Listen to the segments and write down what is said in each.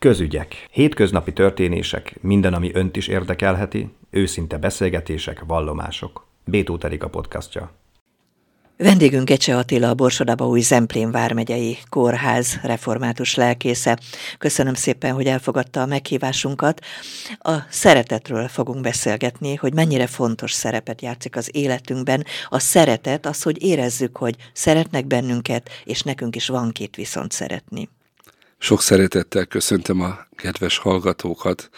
Közügyek. Hétköznapi történések, minden, ami önt is érdekelheti, őszinte beszélgetések, vallomások. Bétó a podcastja. Vendégünk Ecse Attila, a Borsodaba új Zemplén vármegyei kórház református lelkésze. Köszönöm szépen, hogy elfogadta a meghívásunkat. A szeretetről fogunk beszélgetni, hogy mennyire fontos szerepet játszik az életünkben. A szeretet az, hogy érezzük, hogy szeretnek bennünket, és nekünk is van két viszont szeretni. Sok szeretettel köszöntöm a kedves hallgatókat.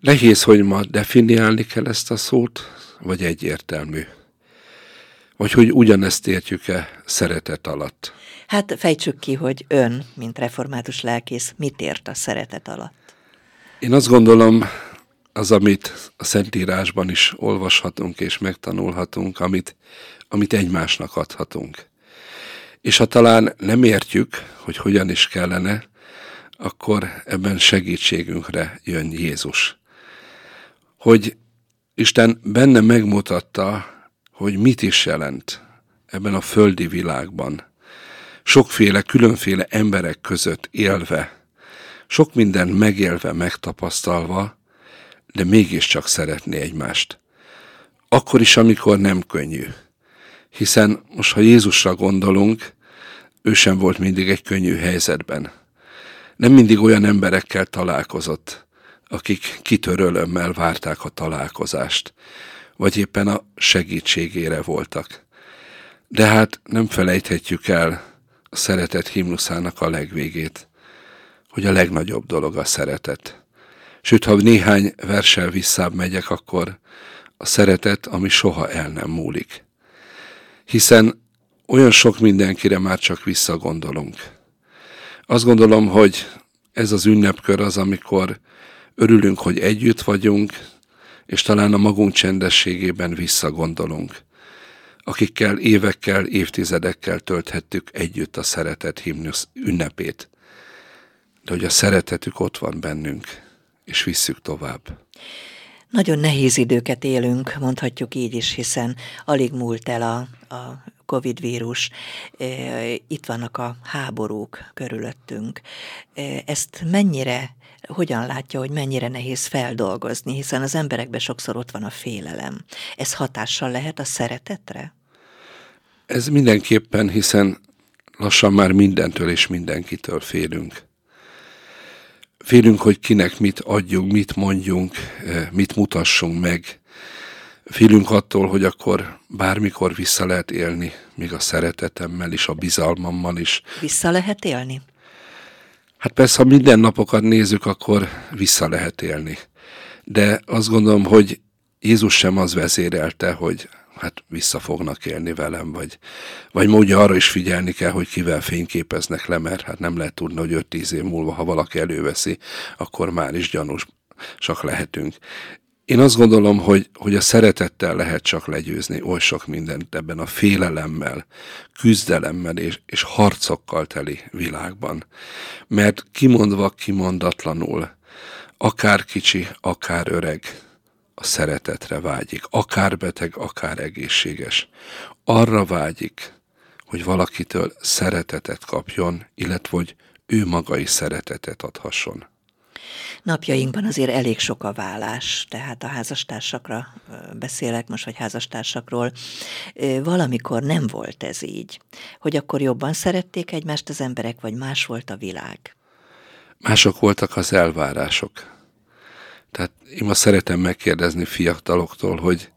Nehéz, hogy ma definiálni kell ezt a szót, vagy egyértelmű. Vagy hogy ugyanezt értjük-e szeretet alatt? Hát fejtsük ki, hogy ön, mint református lelkész, mit ért a szeretet alatt? Én azt gondolom, az, amit a Szentírásban is olvashatunk és megtanulhatunk, amit, amit egymásnak adhatunk. És ha talán nem értjük, hogy hogyan is kellene, akkor ebben segítségünkre jön Jézus. Hogy Isten benne megmutatta, hogy mit is jelent ebben a földi világban. Sokféle, különféle emberek között élve, sok minden megélve, megtapasztalva, de mégiscsak szeretni egymást. Akkor is, amikor nem könnyű. Hiszen most, ha Jézusra gondolunk, ő sem volt mindig egy könnyű helyzetben. Nem mindig olyan emberekkel találkozott, akik kitörölömmel várták a találkozást vagy éppen a segítségére voltak. De hát nem felejthetjük el a szeretet himnuszának a legvégét, hogy a legnagyobb dolog a szeretet. Sőt, ha néhány versel visszább megyek, akkor a szeretet, ami soha el nem múlik. Hiszen olyan sok mindenkire már csak visszagondolunk. Azt gondolom, hogy ez az ünnepkör az, amikor örülünk, hogy együtt vagyunk, és talán a magunk csendességében visszagondolunk, akikkel évekkel, évtizedekkel tölthettük együtt a szeretet himnusz ünnepét. De hogy a szeretetük ott van bennünk, és visszük tovább. Nagyon nehéz időket élünk, mondhatjuk így is, hiszen alig múlt el a, a Covid vírus, itt vannak a háborúk körülöttünk. Ezt mennyire hogyan látja, hogy mennyire nehéz feldolgozni, hiszen az emberekben sokszor ott van a félelem. Ez hatással lehet a szeretetre? Ez mindenképpen, hiszen lassan már mindentől és mindenkitől félünk. Félünk, hogy kinek mit adjunk, mit mondjunk, mit mutassunk meg. Félünk attól, hogy akkor bármikor vissza lehet élni, még a szeretetemmel is, a bizalmammal is. Vissza lehet élni? Hát persze, ha minden napokat nézzük, akkor vissza lehet élni. De azt gondolom, hogy Jézus sem az vezérelte, hogy hát vissza fognak élni velem, vagy, vagy módja arra is figyelni kell, hogy kivel fényképeznek le, mert hát nem lehet tudni, hogy 5-10 év múlva, ha valaki előveszi, akkor már is gyanús csak lehetünk. Én azt gondolom, hogy, hogy a szeretettel lehet csak legyőzni oly sok mindent ebben a félelemmel, küzdelemmel és, és harcokkal teli világban. Mert kimondva, kimondatlanul, akár kicsi, akár öreg, a szeretetre vágyik, akár beteg, akár egészséges. Arra vágyik, hogy valakitől szeretetet kapjon, illetve hogy ő maga is szeretetet adhasson. Napjainkban azért elég sok a vállás, tehát a házastársakra beszélek most, vagy házastársakról. Valamikor nem volt ez így, hogy akkor jobban szerették egymást az emberek, vagy más volt a világ? Mások voltak az elvárások. Tehát én ma szeretem megkérdezni fiataloktól, hogy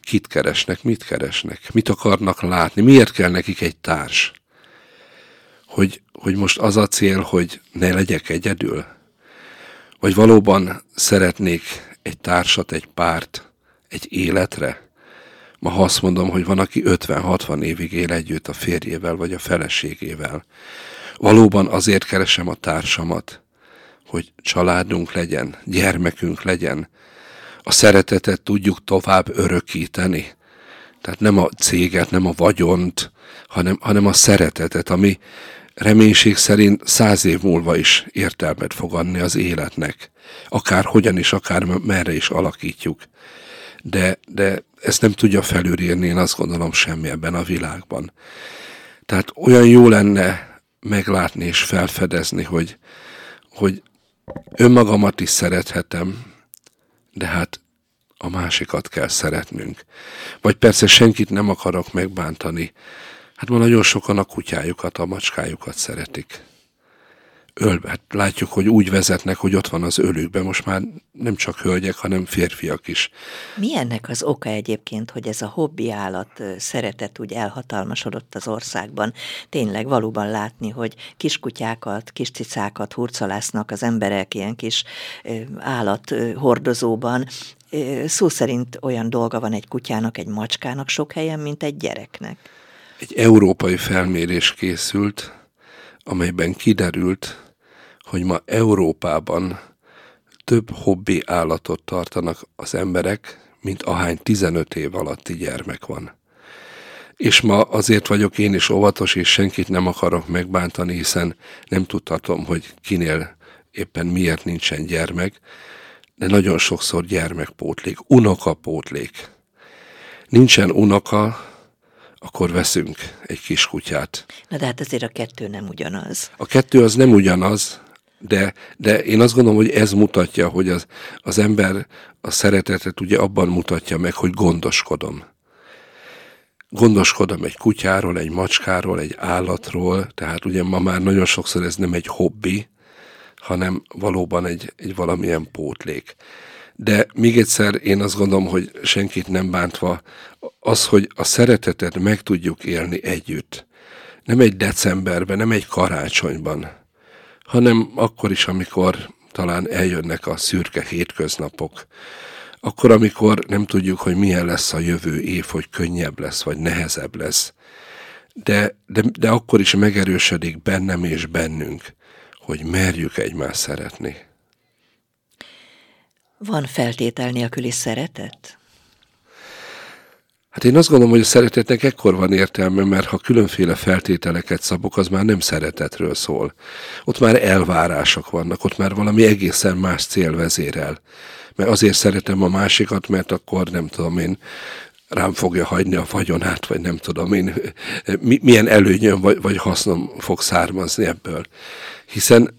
kit keresnek, mit keresnek, mit akarnak látni, miért kell nekik egy társ. Hogy, hogy most az a cél, hogy ne legyek egyedül, vagy valóban szeretnék egy társat, egy párt, egy életre? Ma ha azt mondom, hogy van, aki 50-60 évig él együtt a férjével vagy a feleségével, valóban azért keresem a társamat, hogy családunk legyen, gyermekünk legyen, a szeretetet tudjuk tovább örökíteni. Tehát nem a céget, nem a vagyont, hanem, hanem a szeretetet, ami, reménység szerint száz év múlva is értelmet fog adni az életnek. Akár hogyan is, akár merre is alakítjuk. De, de ezt nem tudja felülírni, én azt gondolom semmi ebben a világban. Tehát olyan jó lenne meglátni és felfedezni, hogy, hogy önmagamat is szerethetem, de hát a másikat kell szeretnünk. Vagy persze senkit nem akarok megbántani. Hát ma nagyon sokan a kutyájukat, a macskájukat szeretik ölbe. Hát látjuk, hogy úgy vezetnek, hogy ott van az ölükben. Most már nem csak hölgyek, hanem férfiak is. Mi ennek az oka egyébként, hogy ez a hobbi állat szeretet úgy elhatalmasodott az országban? Tényleg valóban látni, hogy kiskutyákat, kis cicákat hurcolásznak az emberek ilyen kis állat hordozóban. Szó szerint olyan dolga van egy kutyának, egy macskának sok helyen, mint egy gyereknek. Egy európai felmérés készült, amelyben kiderült, hogy ma Európában több hobbi állatot tartanak az emberek, mint ahány 15 év alatti gyermek van. És ma azért vagyok én is óvatos, és senkit nem akarok megbántani, hiszen nem tudhatom, hogy kinél éppen miért nincsen gyermek, de nagyon sokszor gyermekpótlék, unokapótlék. Nincsen unoka, akkor veszünk egy kis kutyát. Na de hát azért a kettő nem ugyanaz. A kettő az nem ugyanaz, de, de én azt gondolom, hogy ez mutatja, hogy az, az ember a szeretetet ugye abban mutatja meg, hogy gondoskodom. Gondoskodom egy kutyáról, egy macskáról, egy állatról, tehát ugye ma már nagyon sokszor ez nem egy hobbi, hanem valóban egy, egy valamilyen pótlék. De még egyszer én azt gondolom, hogy senkit nem bántva, az, hogy a szeretetet meg tudjuk élni együtt. Nem egy decemberben, nem egy karácsonyban, hanem akkor is, amikor talán eljönnek a szürke hétköznapok, akkor, amikor nem tudjuk, hogy milyen lesz a jövő év, hogy könnyebb lesz, vagy nehezebb lesz. De, de, de akkor is megerősödik bennem és bennünk, hogy merjük egymást szeretni. Van feltétel nélküli szeretet? Hát én azt gondolom, hogy a szeretetnek ekkor van értelme, mert ha különféle feltételeket szabok, az már nem szeretetről szól. Ott már elvárások vannak, ott már valami egészen más cél vezérel. Mert azért szeretem a másikat, mert akkor nem tudom én, rám fogja hagyni a vagyonát, vagy nem tudom én, milyen előnyöm vagy, hasznom fog származni ebből. Hiszen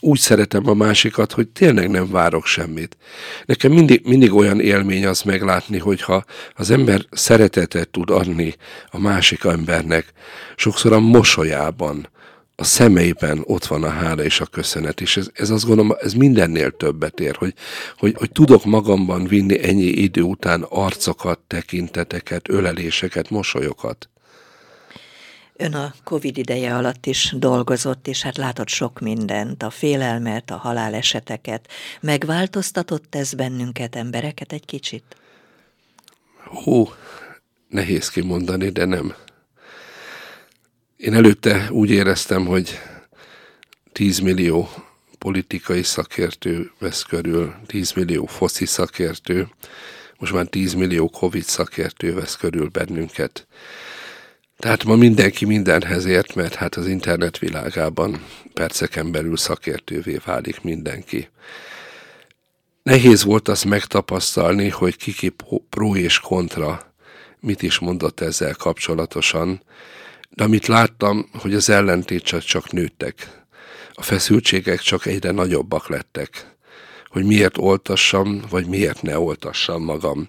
úgy szeretem a másikat, hogy tényleg nem várok semmit. Nekem mindig, mindig olyan élmény az meglátni, hogyha az ember szeretetet tud adni a másik embernek, sokszor a mosolyában, a szemeiben ott van a hála és a köszönet, és ez, ez azt gondolom, ez mindennél többet ér, hogy, hogy, hogy tudok magamban vinni ennyi idő után arcokat, tekinteteket, öleléseket, mosolyokat. Ön a Covid ideje alatt is dolgozott, és hát látott sok mindent, a félelmet, a haláleseteket. Megváltoztatott ez bennünket, embereket egy kicsit? Hú, nehéz kimondani, de nem. Én előtte úgy éreztem, hogy 10 millió politikai szakértő vesz körül, 10 millió foszi szakértő, most már 10 millió Covid szakértő vesz körül bennünket. Tehát ma mindenki mindenhez ért, mert hát az internet világában perceken belül szakértővé válik mindenki. Nehéz volt azt megtapasztalni, hogy kiki pro és kontra mit is mondott ezzel kapcsolatosan, de amit láttam, hogy az ellentét csak, csak nőttek. A feszültségek csak egyre nagyobbak lettek. Hogy miért oltassam, vagy miért ne oltassam magam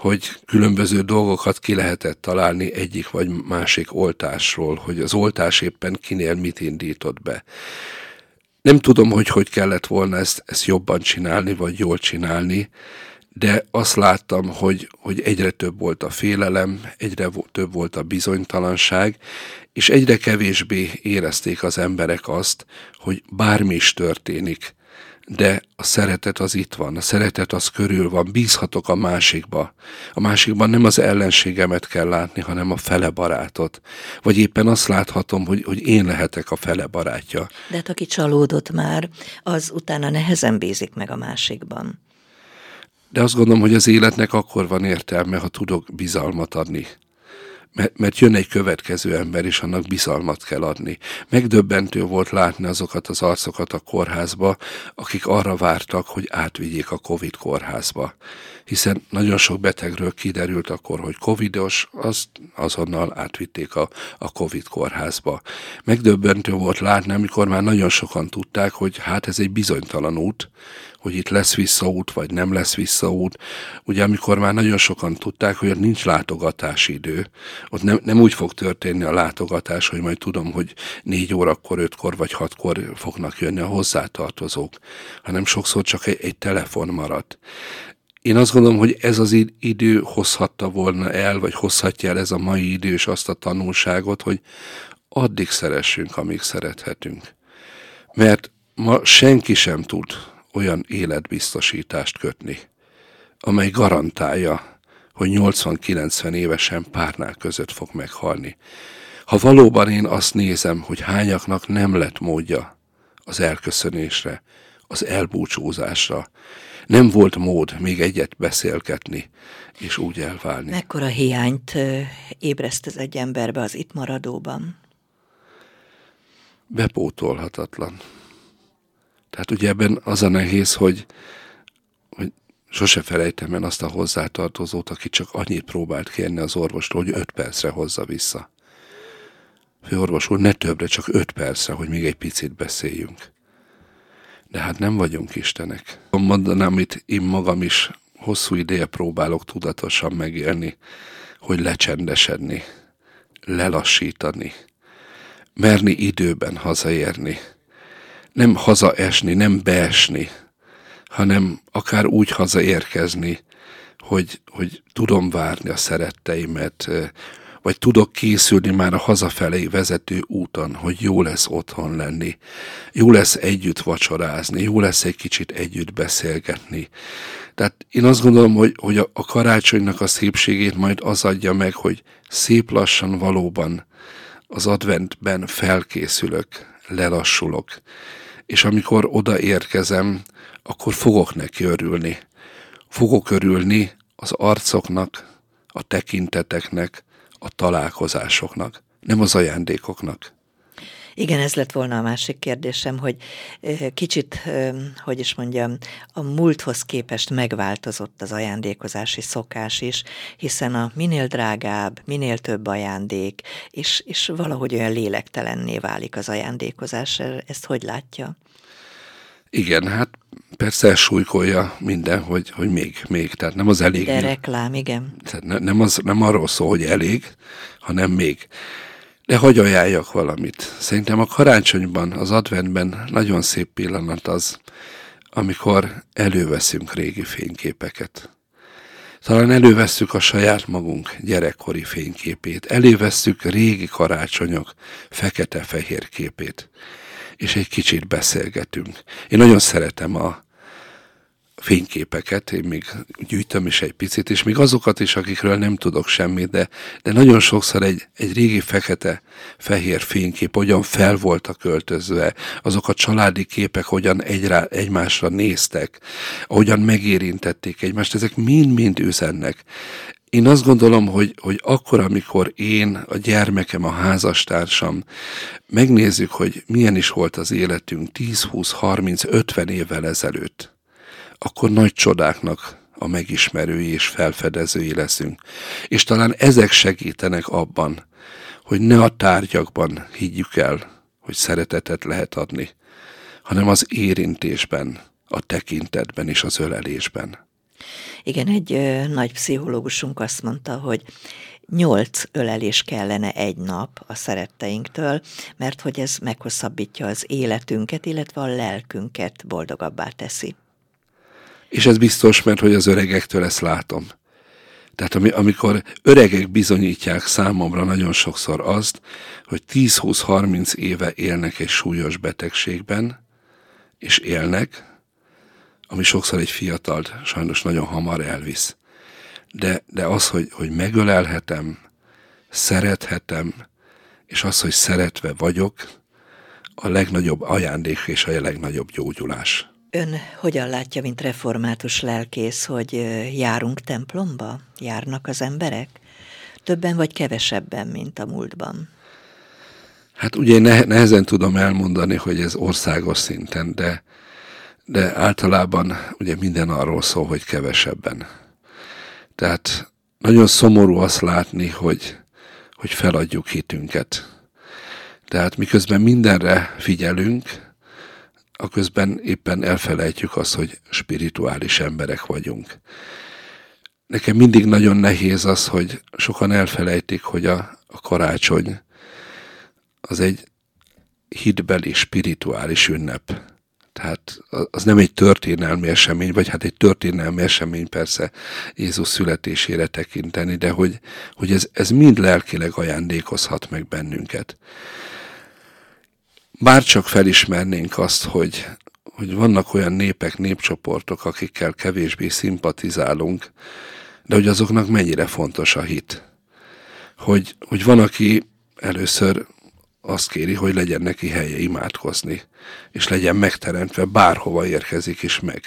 hogy különböző dolgokat ki lehetett találni egyik vagy másik oltásról, hogy az oltás éppen kinél mit indított be. Nem tudom, hogy hogy kellett volna ezt, ezt jobban csinálni, vagy jól csinálni, de azt láttam, hogy, hogy egyre több volt a félelem, egyre több volt a bizonytalanság, és egyre kevésbé érezték az emberek azt, hogy bármi is történik, de a szeretet az itt van, a szeretet az körül van, bízhatok a másikba. A másikban nem az ellenségemet kell látni, hanem a fele barátot. Vagy éppen azt láthatom, hogy, hogy én lehetek a fele barátja. De hát aki csalódott már, az utána nehezen bízik meg a másikban. De azt gondolom, hogy az életnek akkor van értelme, ha tudok bizalmat adni mert, mert jön egy következő ember, és annak bizalmat kell adni. Megdöbbentő volt látni azokat az arcokat a kórházba, akik arra vártak, hogy átvigyék a Covid kórházba. Hiszen nagyon sok betegről kiderült akkor, hogy covidos, azt azonnal átvitték a, a Covid kórházba. Megdöbbentő volt látni, amikor már nagyon sokan tudták, hogy hát ez egy bizonytalan út, hogy itt lesz visszaút, vagy nem lesz visszaút. Ugye amikor már nagyon sokan tudták, hogy nincs látogatási idő, ott nem, nem úgy fog történni a látogatás, hogy majd tudom, hogy négy órakor, ötkor vagy hatkor fognak jönni a hozzátartozók, hanem sokszor csak egy, egy telefon maradt. Én azt gondolom, hogy ez az idő hozhatta volna el, vagy hozhatja el ez a mai idő és azt a tanulságot, hogy addig szeressünk, amíg szerethetünk. Mert ma senki sem tud olyan életbiztosítást kötni, amely garantálja, hogy 80-90 évesen párnál között fog meghalni. Ha valóban én azt nézem, hogy hányaknak nem lett módja az elköszönésre, az elbúcsúzásra, nem volt mód még egyet beszélgetni, és úgy elválni. Mekkora hiányt ébreszt ez egy emberbe az itt maradóban? Bepótolhatatlan. Tehát ugye ebben az a nehéz, hogy, hogy sose felejtem el azt a hozzátartozót, aki csak annyit próbált kérni az orvostól, hogy öt percre hozza vissza. Főorvos úr, ne többre, csak öt percre, hogy még egy picit beszéljünk. De hát nem vagyunk Istenek. Mondanám, amit én magam is hosszú ideje próbálok tudatosan megélni, hogy lecsendesedni, lelassítani, merni időben hazaérni, nem hazaesni, nem beesni, hanem akár úgy hazaérkezni, hogy, hogy tudom várni a szeretteimet, vagy tudok készülni már a hazafelé vezető úton, hogy jó lesz otthon lenni, jó lesz együtt vacsorázni, jó lesz egy kicsit együtt beszélgetni. Tehát én azt gondolom, hogy, hogy a, karácsonynak a szépségét majd az adja meg, hogy szép lassan valóban az adventben felkészülök, lelassulok, és amikor odaérkezem, akkor fogok neki örülni. Fogok örülni az arcoknak, a tekinteteknek, a találkozásoknak, nem az ajándékoknak. Igen, ez lett volna a másik kérdésem, hogy kicsit, hogy is mondjam, a múlthoz képest megváltozott az ajándékozási szokás is, hiszen a minél drágább, minél több ajándék, és, és valahogy olyan lélektelenné válik az ajándékozás. Ezt hogy látja? Igen, hát persze súlykolja minden, hogy, hogy még, még, tehát nem az elég. De reklám, igen. Tehát ne, nem, az, nem arról szól, hogy elég, hanem még. De hogy ajánljak valamit? Szerintem a karácsonyban, az adventben nagyon szép pillanat az, amikor előveszünk régi fényképeket. Talán elővesszük a saját magunk gyerekkori fényképét, elővesszük régi karácsonyok fekete-fehér képét, és egy kicsit beszélgetünk. Én nagyon szeretem a, fényképeket, én még gyűjtöm is egy picit, és még azokat is, akikről nem tudok semmit, de, de nagyon sokszor egy, egy régi fekete-fehér fénykép, hogyan fel voltak költözve, azok a családi képek, hogyan egyrá, egymásra néztek, ahogyan megérintették egymást, ezek mind-mind üzennek. Én azt gondolom, hogy, hogy akkor, amikor én, a gyermekem, a házastársam, megnézzük, hogy milyen is volt az életünk 10, 20, 30, 50 évvel ezelőtt, akkor nagy csodáknak a megismerői és felfedezői leszünk. És talán ezek segítenek abban, hogy ne a tárgyakban higgyük el, hogy szeretetet lehet adni, hanem az érintésben, a tekintetben és az ölelésben. Igen, egy ö, nagy pszichológusunk azt mondta, hogy nyolc ölelés kellene egy nap a szeretteinktől, mert hogy ez meghosszabbítja az életünket, illetve a lelkünket boldogabbá teszi. És ez biztos, mert hogy az öregektől ezt látom. Tehát amikor öregek bizonyítják számomra nagyon sokszor azt, hogy 10-20-30 éve élnek egy súlyos betegségben, és élnek, ami sokszor egy fiatal sajnos nagyon hamar elvisz. De, de az, hogy, hogy megölelhetem, szerethetem, és az, hogy szeretve vagyok, a legnagyobb ajándék és a legnagyobb gyógyulás. Ön hogyan látja, mint református lelkész, hogy járunk templomba? Járnak az emberek? Többen vagy kevesebben, mint a múltban? Hát ugye nehezen tudom elmondani, hogy ez országos szinten, de, de általában ugye minden arról szól, hogy kevesebben. Tehát nagyon szomorú azt látni, hogy, hogy feladjuk hitünket. Tehát miközben mindenre figyelünk, a közben éppen elfelejtjük azt, hogy spirituális emberek vagyunk. Nekem mindig nagyon nehéz az, hogy sokan elfelejtik, hogy a, a karácsony az egy hitbeli, spirituális ünnep. Tehát az nem egy történelmi esemény, vagy hát egy történelmi esemény persze Jézus születésére tekinteni, de hogy, hogy ez, ez mind lelkileg ajándékozhat meg bennünket. Bárcsak felismernénk azt, hogy, hogy vannak olyan népek, népcsoportok, akikkel kevésbé szimpatizálunk, de hogy azoknak mennyire fontos a hit. Hogy, hogy van, aki először azt kéri, hogy legyen neki helye imádkozni, és legyen megteremtve bárhova érkezik is meg,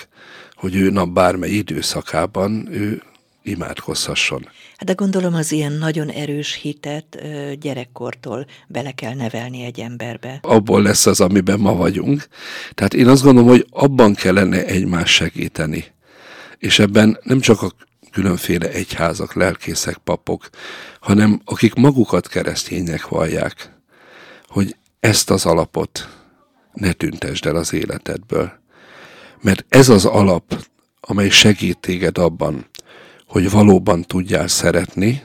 hogy ő nap bármely időszakában ő imádkozhasson. Hát de gondolom az ilyen nagyon erős hitet gyerekkortól bele kell nevelni egy emberbe. Abból lesz az, amiben ma vagyunk. Tehát én azt gondolom, hogy abban kellene egymás segíteni. És ebben nem csak a különféle egyházak, lelkészek, papok, hanem akik magukat keresztények vallják, hogy ezt az alapot ne tüntesd el az életedből. Mert ez az alap, amely segít téged abban, hogy valóban tudjál szeretni,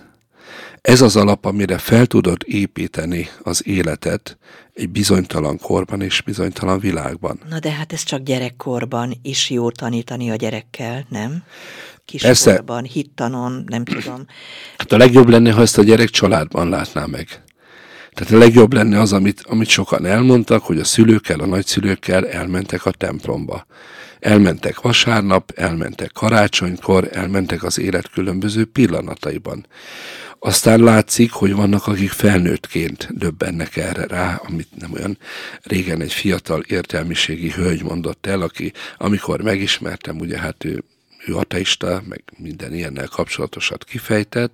ez az alap, amire fel tudod építeni az életet egy bizonytalan korban és bizonytalan világban. Na de hát ez csak gyerekkorban is jó tanítani a gyerekkel, nem? Kiskorban, hittanon, nem tudom. Hát a legjobb lenne, ha ezt a gyerek családban látná meg. Tehát a legjobb lenne az, amit, amit sokan elmondtak, hogy a szülőkkel, a nagyszülőkkel elmentek a templomba. Elmentek vasárnap, elmentek karácsonykor, elmentek az élet különböző pillanataiban. Aztán látszik, hogy vannak, akik felnőttként döbbennek erre rá, amit nem olyan régen egy fiatal értelmiségi hölgy mondott el, aki amikor megismertem, ugye hát ő ő ateista, meg minden ilyennel kapcsolatosat kifejtett,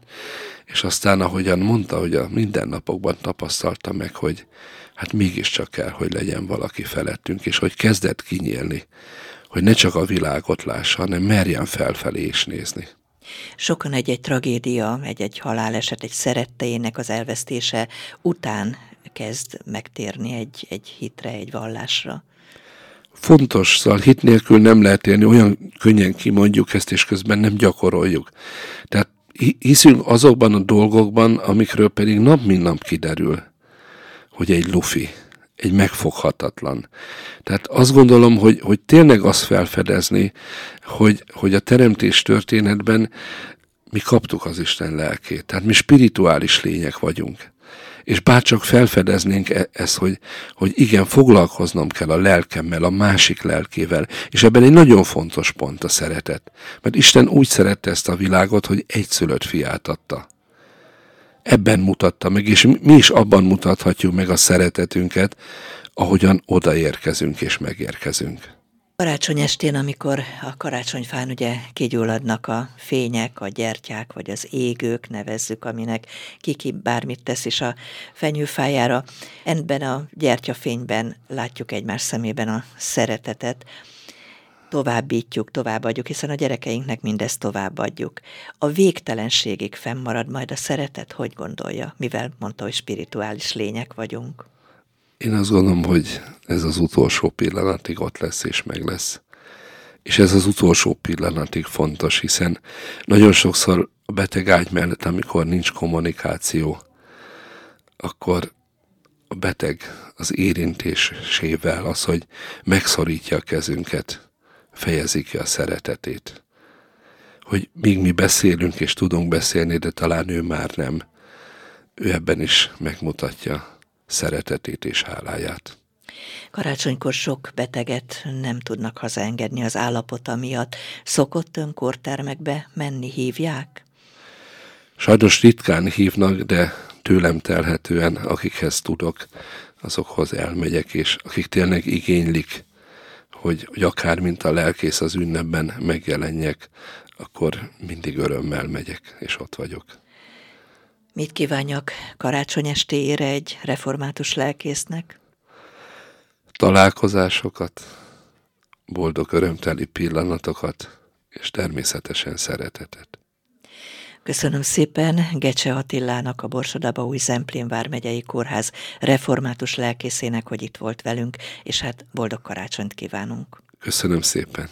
és aztán ahogyan mondta, hogy a mindennapokban tapasztalta meg, hogy hát mégiscsak kell, hogy legyen valaki felettünk, és hogy kezdett kinyílni, hogy ne csak a világot lássa, hanem merjen felfelé is nézni. Sokan egy-egy tragédia, egy-egy haláleset, egy szeretteinek az elvesztése után kezd megtérni egy, egy hitre, egy vallásra fontos, szóval hit nélkül nem lehet élni, olyan könnyen kimondjuk ezt, és közben nem gyakoroljuk. Tehát hiszünk azokban a dolgokban, amikről pedig nap mint nap kiderül, hogy egy lufi, egy megfoghatatlan. Tehát azt gondolom, hogy, hogy tényleg azt felfedezni, hogy, hogy a teremtés történetben mi kaptuk az Isten lelkét. Tehát mi spirituális lények vagyunk és bárcsak felfedeznénk e- ezt, hogy, hogy igen, foglalkoznom kell a lelkemmel, a másik lelkével, és ebben egy nagyon fontos pont a szeretet. Mert Isten úgy szerette ezt a világot, hogy egyszülött fiát adta. Ebben mutatta meg, és mi is abban mutathatjuk meg a szeretetünket, ahogyan odaérkezünk és megérkezünk. Karácsony estén, amikor a karácsonyfán ugye kigyulladnak a fények, a gyertyák, vagy az égők, nevezzük, aminek kiki bármit tesz is a fenyőfájára. Ebben a gyertyafényben látjuk egymás szemében a szeretetet, továbbítjuk, továbbadjuk, hiszen a gyerekeinknek mindezt továbbadjuk. A végtelenségig fennmarad majd a szeretet, hogy gondolja, mivel mondta, hogy spirituális lények vagyunk. Én azt gondolom, hogy ez az utolsó pillanatig ott lesz és meg lesz. És ez az utolsó pillanatig fontos, hiszen nagyon sokszor a beteg ágy mellett, amikor nincs kommunikáció, akkor a beteg az érintésével, az, hogy megszorítja a kezünket, fejezi ki a szeretetét. Hogy míg mi beszélünk és tudunk beszélni, de talán ő már nem, ő ebben is megmutatja szeretetét és háláját. Karácsonykor sok beteget nem tudnak hazaengedni az állapota miatt. Szokott önkórtermekbe menni, hívják? Sajnos ritkán hívnak, de tőlem telhetően, akikhez tudok, azokhoz elmegyek, és akik tényleg igénylik, hogy, hogy akár mint a lelkész az ünnepben megjelenjek, akkor mindig örömmel megyek, és ott vagyok. Mit kívánjak karácsony estéjére egy református lelkésznek? Találkozásokat, boldog örömteli pillanatokat, és természetesen szeretetet. Köszönöm szépen Gecse Attilának, a Borsodaba új Zemplén vármegyei kórház református lelkészének, hogy itt volt velünk, és hát boldog karácsonyt kívánunk. Köszönöm szépen.